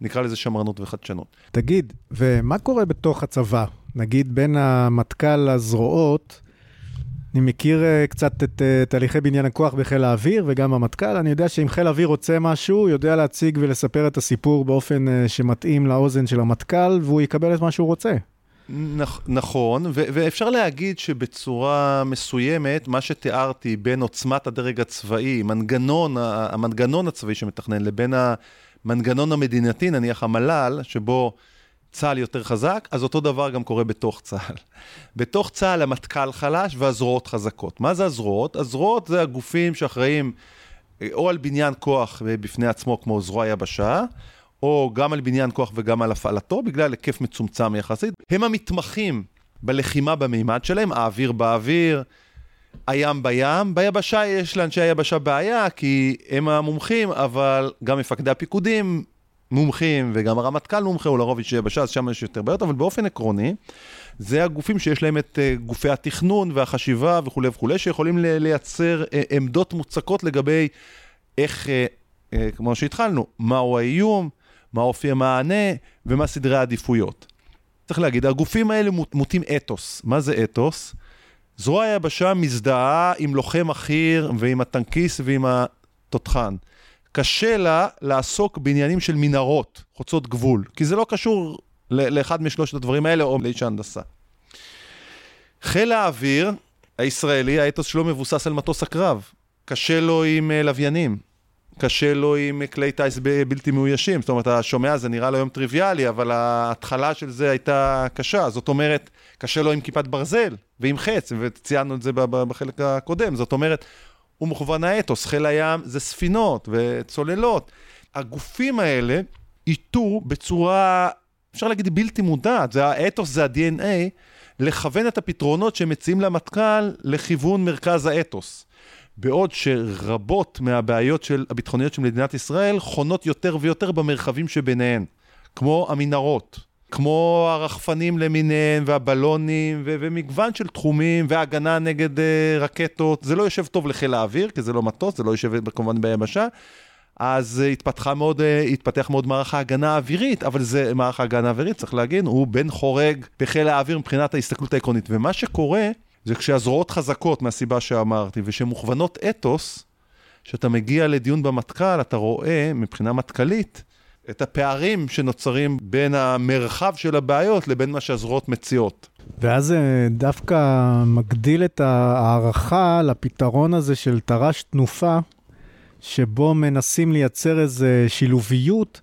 נקרא לזה שמרנות וחדשנות. תגיד, ומה קורה בתוך הצבא? נגיד בין המטכ"ל לזרועות, אני מכיר uh, קצת את תהליכי בניין הכוח בחיל האוויר וגם המטכ"ל. אני יודע שאם חיל האוויר רוצה משהו, הוא יודע להציג ולספר את הסיפור באופן שמתאים לאוזן של המטכ"ל, והוא יקבל את מה שהוא רוצה. נכ- נכון, ו- ואפשר להגיד שבצורה מסוימת, מה שתיארתי בין עוצמת הדרג הצבאי, מנגנון, המנגנון הצבאי שמתכנן, לבין המנגנון המדינתי, נניח המל"ל, שבו צה"ל יותר חזק, אז אותו דבר גם קורה בתוך צה"ל. בתוך צה"ל המטכ"ל חלש והזרועות חזקות. מה זה הזרועות? הזרועות זה הגופים שאחראים או על בניין כוח בפני עצמו כמו זרוע יבשה, או גם על בניין כוח וגם על הפעלתו, בגלל היקף מצומצם יחסית. הם המתמחים בלחימה במימד שלהם, האוויר באוויר, הים בים. ביבשה יש לאנשי היבשה בעיה, כי הם המומחים, אבל גם מפקדי הפיקודים מומחים, וגם הרמטכ"ל מומחה, הוא לרוב איש יבשה, אז שם יש יותר בעיות, אבל באופן עקרוני, זה הגופים שיש להם את uh, גופי התכנון והחשיבה וכולי וכולי, שיכולים לייצר uh, עמדות מוצקות לגבי איך, uh, כמו שהתחלנו, מהו האיום, מה אופי המענה ומה סדרי העדיפויות. צריך להגיד, הגופים האלה מוטים אתוס. מה זה אתוס? זרוע היבשה מזדהה עם לוחם החי"ר ועם הטנקיסט ועם התותחן. קשה לה לעסוק בעניינים של מנהרות, חוצות גבול, כי זה לא קשור לאחד משלושת הדברים האלה או לאיש ההנדסה. חיל האוויר הישראלי, האתוס שלו מבוסס על מטוס הקרב. קשה לו עם אה, לוויינים, קשה לו עם כלי טיס בלתי מאוישים. זאת אומרת, אתה שומע, זה נראה לו היום טריוויאלי, אבל ההתחלה של זה הייתה קשה. זאת אומרת, קשה לו עם כיפת ברזל ועם חץ, וציינו את זה בחלק הקודם. זאת אומרת, הוא מכוון האתוס, חיל הים זה ספינות וצוללות. הגופים האלה איתו בצורה, אפשר להגיד, בלתי מודעת, זה האתוס, זה ה-DNA, לכוון את הפתרונות שמציעים למטכ"ל לכיוון מרכז האתוס. בעוד שרבות מהבעיות של, הביטחוניות של מדינת ישראל חונות יותר ויותר במרחבים שביניהן, כמו המנהרות, כמו הרחפנים למיניהם והבלונים ו- ומגוון של תחומים והגנה נגד uh, רקטות. זה לא יושב טוב לחיל האוויר, כי זה לא מטוס, זה לא יושב כמובן ביבשה. אז uh, התפתחה מאוד, uh, התפתח מאוד מערך ההגנה האווירית, אבל זה מערך ההגנה האווירית, צריך להגיד, הוא בן חורג בחיל האוויר מבחינת ההסתכלות העקרונית. ומה שקורה, זה כשהזרועות חזקות מהסיבה שאמרתי, ושמוכוונות אתוס, כשאתה מגיע לדיון במטכ"ל, אתה רואה מבחינה מטכ"לית את הפערים שנוצרים בין המרחב של הבעיות לבין מה שהזרועות מציעות. ואז זה דווקא מגדיל את ההערכה לפתרון הזה של תר"ש תנופה, שבו מנסים לייצר איזו שילוביות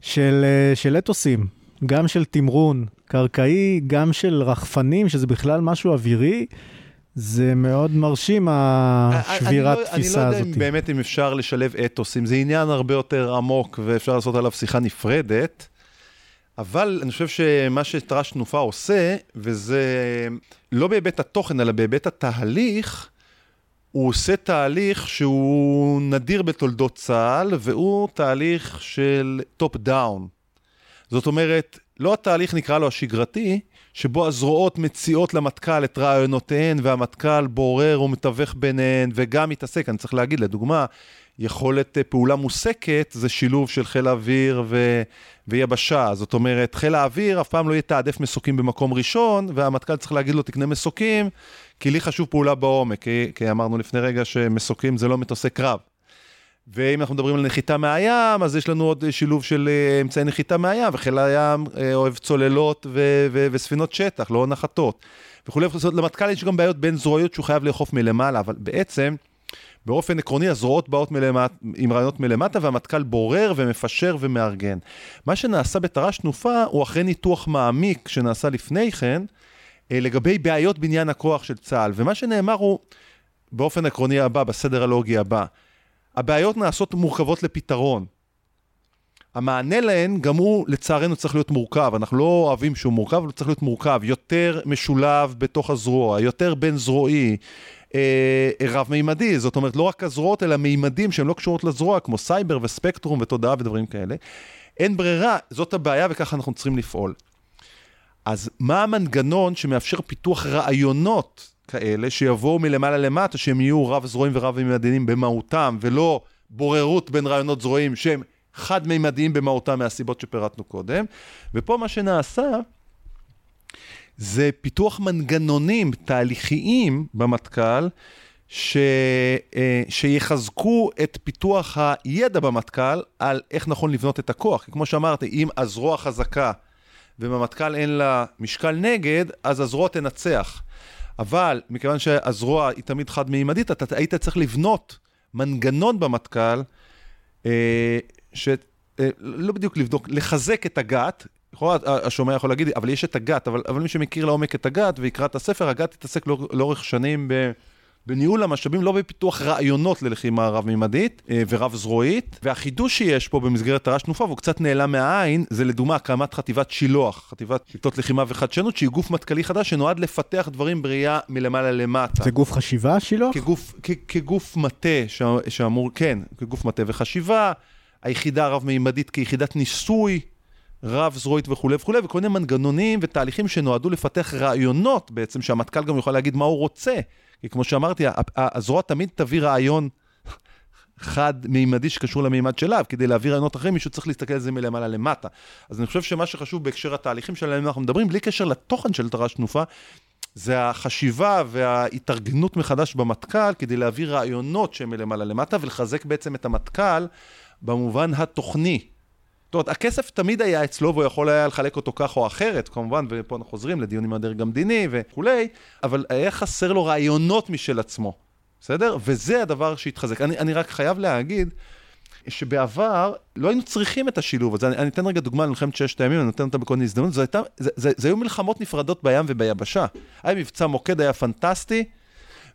של, של אתוסים, גם של תמרון, קרקעי, גם של רחפנים, שזה בכלל משהו אווירי. זה מאוד מרשים, השבירת תפיסה הזאת. אני לא יודע אם באמת אם אפשר לשלב אתוסים, זה עניין הרבה יותר עמוק ואפשר לעשות עליו שיחה נפרדת, אבל אני חושב שמה שתר"ש תנופה עושה, וזה לא בהיבט התוכן, אלא בהיבט התהליך, הוא עושה תהליך שהוא נדיר בתולדות צה"ל, והוא תהליך של top down. זאת אומרת, לא התהליך נקרא לו השגרתי, שבו הזרועות מציעות למטכ"ל את רעיונותיהן והמטכ"ל בורר ומתווך ביניהן וגם מתעסק, אני צריך להגיד, לדוגמה, יכולת אה, פעולה מוסקת זה שילוב של חיל האוויר ו... ויבשה. זאת אומרת, חיל האוויר אף פעם לא יתעדף מסוקים במקום ראשון, והמטכ"ל צריך להגיד לו, תקנה מסוקים, כי לי חשוב פעולה בעומק, כי, כי אמרנו לפני רגע שמסוקים זה לא מטוסי קרב. ואם אנחנו מדברים על נחיתה מהים, אז יש לנו עוד שילוב של אה, אמצעי נחיתה מהים, וחיל הים אה, אוהב צוללות ו- ו- וספינות שטח, לא נחתות. וכולי, למטכ"ל יש גם בעיות בין זרועיות שהוא חייב לאכוף מלמעלה, אבל בעצם, באופן עקרוני, הזרועות באות מלמט, עם רעיונות מלמטה, והמטכ"ל בורר ומפשר ומארגן. מה שנעשה בתר"ש תנופה הוא אחרי ניתוח מעמיק שנעשה לפני כן, אה, לגבי בעיות בניין הכוח של צה"ל. ומה שנאמר הוא, באופן עקרוני הבא, בסדר הלוגי הבא, הבעיות נעשות מורכבות לפתרון. המענה להן, גם הוא לצערנו צריך להיות מורכב, אנחנו לא אוהבים שהוא מורכב, אבל הוא צריך להיות מורכב, יותר משולב בתוך הזרוע, יותר בין זרועי, אה, רב-מימדי, זאת אומרת לא רק הזרועות, אלא מימדים שהן לא קשורות לזרוע, כמו סייבר וספקטרום ותודעה ודברים כאלה. אין ברירה, זאת הבעיה וככה אנחנו צריכים לפעול. אז מה המנגנון שמאפשר פיתוח רעיונות כאלה שיבואו מלמעלה למטה, שהם יהיו רב-זרועים ורב-מימדיים במהותם, ולא בוררות בין רעיונות זרועים שהם חד-מימדיים במהותם מהסיבות שפירטנו קודם. ופה מה שנעשה זה פיתוח מנגנונים תהליכיים במטכ"ל, ש, אה, שיחזקו את פיתוח הידע במטכ"ל על איך נכון לבנות את הכוח. כי כמו שאמרתי, אם הזרוע חזקה ובמטכ"ל אין לה משקל נגד, אז הזרוע תנצח. אבל מכיוון שהזרוע היא תמיד חד-מימדית, אתה היית צריך לבנות מנגנון במטכ"ל, אה, שלא אה, בדיוק לבדוק, לחזק את הגת, יכול, השומע יכול להגיד, אבל יש את הגת, אבל, אבל מי שמכיר לעומק את הגת ויקרא את הספר, הגת תתעסק לא, לאורך שנים בניהול המשאבים, לא בפיתוח רעיונות ללחימה רב-ממדית אה, ורב-זרועית. והחידוש שיש פה במסגרת תר"ש תנופה, והוא קצת נעלם מהעין, זה לדוגמה הקמת חטיבת שילוח, חטיבת שיטות לחימה וחדשנות, שהיא גוף מטכ"לי חדש שנועד לפתח דברים בראייה מלמעלה למטה. זה גוף חשיבה, שילוח? כגוף, כ, כגוף מטה ש, שאמור, כן, כגוף מטה וחשיבה, היחידה הרב-מימדית כיחידת ניסוי, רב זרועית וכולי וכולי, וכל מיני מנגנונים ותהליכים שנועדו לפתח רעיונות בעצם, שהמטכ"ל גם יוכל להגיד מה הוא רוצה. כי כמו שאמרתי, הזרוע תמיד תביא רעיון חד-מימדי שקשור למימד שלה, כדי להביא רעיונות אחרים, מישהו צריך להסתכל על זה מלמעלה למטה. אז אני חושב שמה שחשוב בהקשר התהליכים שלהם אנחנו מדברים, בלי קשר לתוכן של תר"ש תנופה, זה החשיבה וההתארגנות מחדש במטכ"ל כדי להביא רעיונות שהם מלמעלה למטה ולחזק בעצם את המטכ"ל במובן התוכני. זאת אומרת, הכסף תמיד היה אצלו והוא יכול היה לחלק אותו כך או אחרת, כמובן, ופה אנחנו חוזרים לדיונים מהדרג המדיני וכולי, אבל היה חסר לו רעיונות משל עצמו, בסדר? וזה הדבר שהתחזק. אני, אני רק חייב להגיד שבעבר לא היינו צריכים את השילוב הזה. אני, אני אתן רגע דוגמה למלחמת ששת הימים, אני נותן אותה בכל הזדמנות. זה, זה, זה, זה היו מלחמות נפרדות בים וביבשה. היה מבצע מוקד, היה פנטסטי,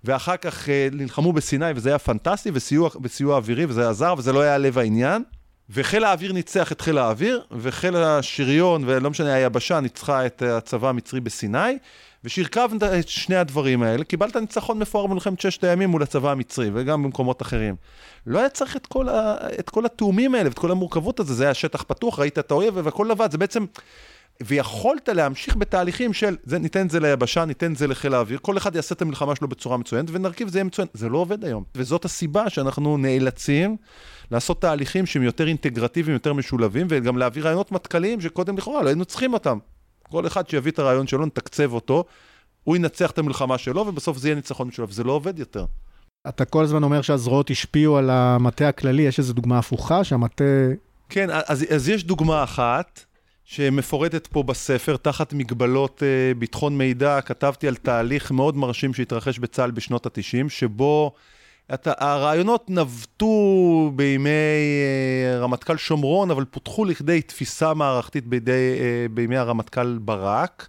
ואחר כך אה, נלחמו בסיני וזה היה פנטסטי, וסיוע, וסיוע אווירי וזה עזר, וזה לא היה לב העניין. וחיל האוויר ניצח את חיל האוויר, וחיל השריון, ולא משנה, היבשה ניצחה את הצבא המצרי בסיני, ושהרכבת את שני הדברים האלה, קיבלת ניצחון מפואר במלחמת ששת הימים מול הצבא המצרי, וגם במקומות אחרים. לא היה צריך את כל, ה, את כל התאומים האלה, ואת כל המורכבות הזה, זה היה שטח פתוח, ראית את האויב, והכל לבד, זה בעצם... ויכולת להמשיך בתהליכים של, זה, ניתן את זה ליבשה, ניתן את זה לחיל האוויר, כל אחד יעשה את המלחמה שלו בצורה מצוינת, ונרכיב זה יהיה מצוין. זה לא עובד היום. וזאת הסיבה שאנחנו נאלצים לעשות תהליכים שהם יותר אינטגרטיביים, יותר משולבים, וגם להביא רעיונות מטכ"ליים שקודם לכאורה לא היינו צריכים אותם. כל אחד שיביא את הרעיון שלו, נתקצב אותו, הוא ינצח את המלחמה שלו, ובסוף זה יהיה ניצחון משולב. זה לא עובד יותר. אתה כל הזמן אומר שהזרועות השפיעו על המטה הכללי, יש איזו דוגמה הפוכה, שהמטה... כן, אז, אז יש דוגמה אחת. שמפורטת פה בספר, תחת מגבלות uh, ביטחון מידע, כתבתי על תהליך מאוד מרשים שהתרחש בצה"ל בשנות ה-90, שבו את, הרעיונות נבטו בימי uh, רמטכ"ל שומרון, אבל פותחו לכדי תפיסה מערכתית בידי, uh, בימי הרמטכ"ל ברק.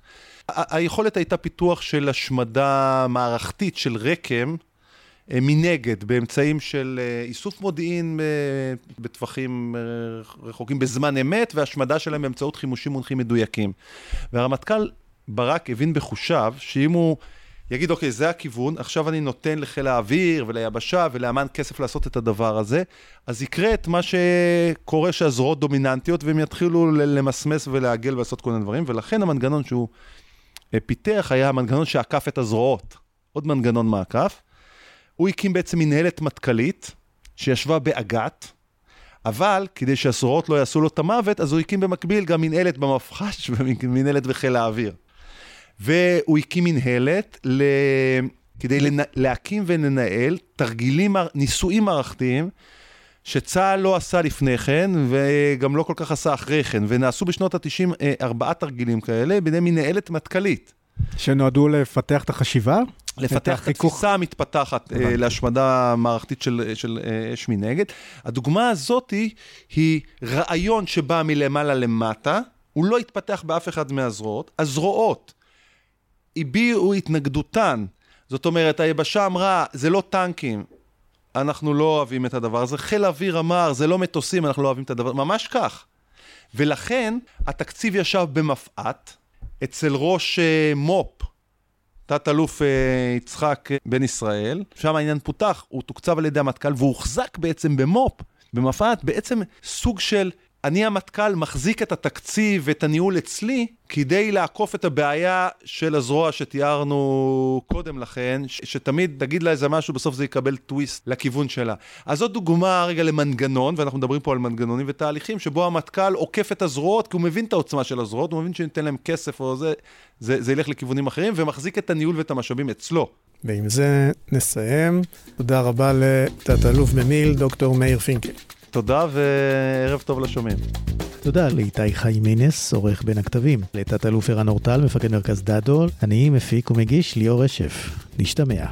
היכולת הייתה פיתוח של השמדה מערכתית של רקם, אה, מנגד, באמצעים של אה, איסוף מודיעין אה, בטווחים רחוקים בזמן אמת, והשמדה שלהם באמצעות חימושים מונחים מדויקים. והרמטכ"ל ברק הבין בחושיו שאם הוא יגיד, אוקיי, זה הכיוון, עכשיו אני נותן לחיל האוויר וליבשה ולאמן כסף לעשות את הדבר הזה, אז יקרה את מה שקורה שהזרועות דומיננטיות, והם יתחילו למסמס ולעגל ולעשות כל מיני דברים, ולכן המנגנון שהוא פיתח היה המנגנון שעקף את הזרועות. עוד מנגנון מעקף. הוא הקים בעצם מנהלת מטכ"לית שישבה באג"ת, אבל כדי שהסורות לא יעשו לו את המוות, אז הוא הקים במקביל גם מנהלת במפח"ש ומנהלת בחיל האוויר. והוא הקים מנהלת ל... כדי לנ... להקים ולנהל תרגילים, ניסויים מערכתיים, שצה"ל לא עשה לפני כן, וגם לא כל כך עשה אחרי כן, ונעשו בשנות ה-90 אה, ארבעה תרגילים כאלה בידי מנהלת מטכ"לית. שנועדו לפתח את החשיבה? לפתח את התפיסה המתפתחת uh, להשמדה מערכתית של, של uh, אש מנגד. הדוגמה הזאת היא, היא רעיון שבא מלמעלה למטה, הוא לא התפתח באף אחד מהזרועות. הזרועות הביעו התנגדותן. זאת אומרת, היבשה אמרה, זה לא טנקים, אנחנו לא אוהבים את הדבר הזה. חיל האוויר אמר, זה לא מטוסים, אנחנו לא אוהבים את הדבר, הזה. ממש כך. ולכן התקציב ישב במפא"ת, אצל ראש מו"פ, תת-אלוף uh, יצחק בן ישראל, שם העניין פותח, הוא תוקצב על ידי המטכ"ל והוחזק בעצם במו"פ, במפא"ת, בעצם סוג של אני המטכ"ל מחזיק את התקציב ואת הניהול אצלי כדי לעקוף את הבעיה של הזרוע שתיארנו קודם לכן, ש- שתמיד תגיד לה איזה משהו, בסוף זה יקבל טוויסט לכיוון שלה. אז זאת דוגמה רגע למנגנון, ואנחנו מדברים פה על מנגנונים ותהליכים, שבו המטכ"ל עוקף את הזרועות, כי הוא מבין את העוצמה של הזרועות, הוא מבין שניתן להם כסף או זה, זה, זה ילך לכיוונים אחרים, ומחזיק את הניהול ואת המשאבים אצלו. ועם זה נסיים. תודה רבה לתת-אלוף במיל' דוקטור מאיר פינקל. תודה וערב טוב לשומעים. תודה לאיתי חיימינס, עורך בין הכתבים, לתת-אלוף ערן אורטל, מפקד מרכז דדול, אני מפיק ומגיש ליאור רשף. נשתמע.